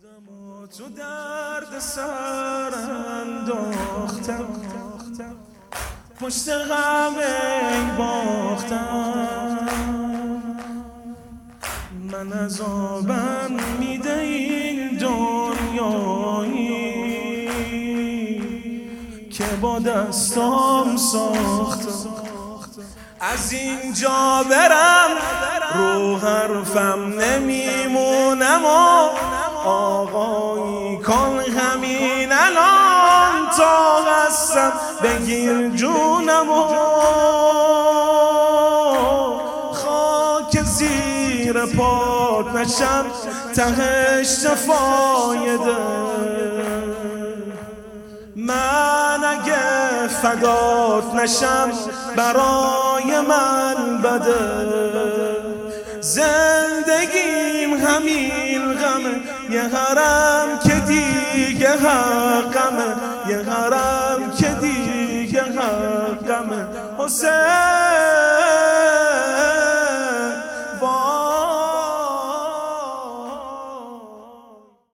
خودمو تو درد سر انداختم. پشت غم باختم. من از آبم میده این دنیایی که با دستام ساختم. از اینجا برم رو حرفم نمیمونم و آقایی کن همین الان تا هستم بگیر جونم و خاک زیر پاد نشم تهش نفایده من اگه فدات نشم برای من بده. زندگیم همین یه حرم که دیگه حقمه یه حرم که دیگه حقمه. حسین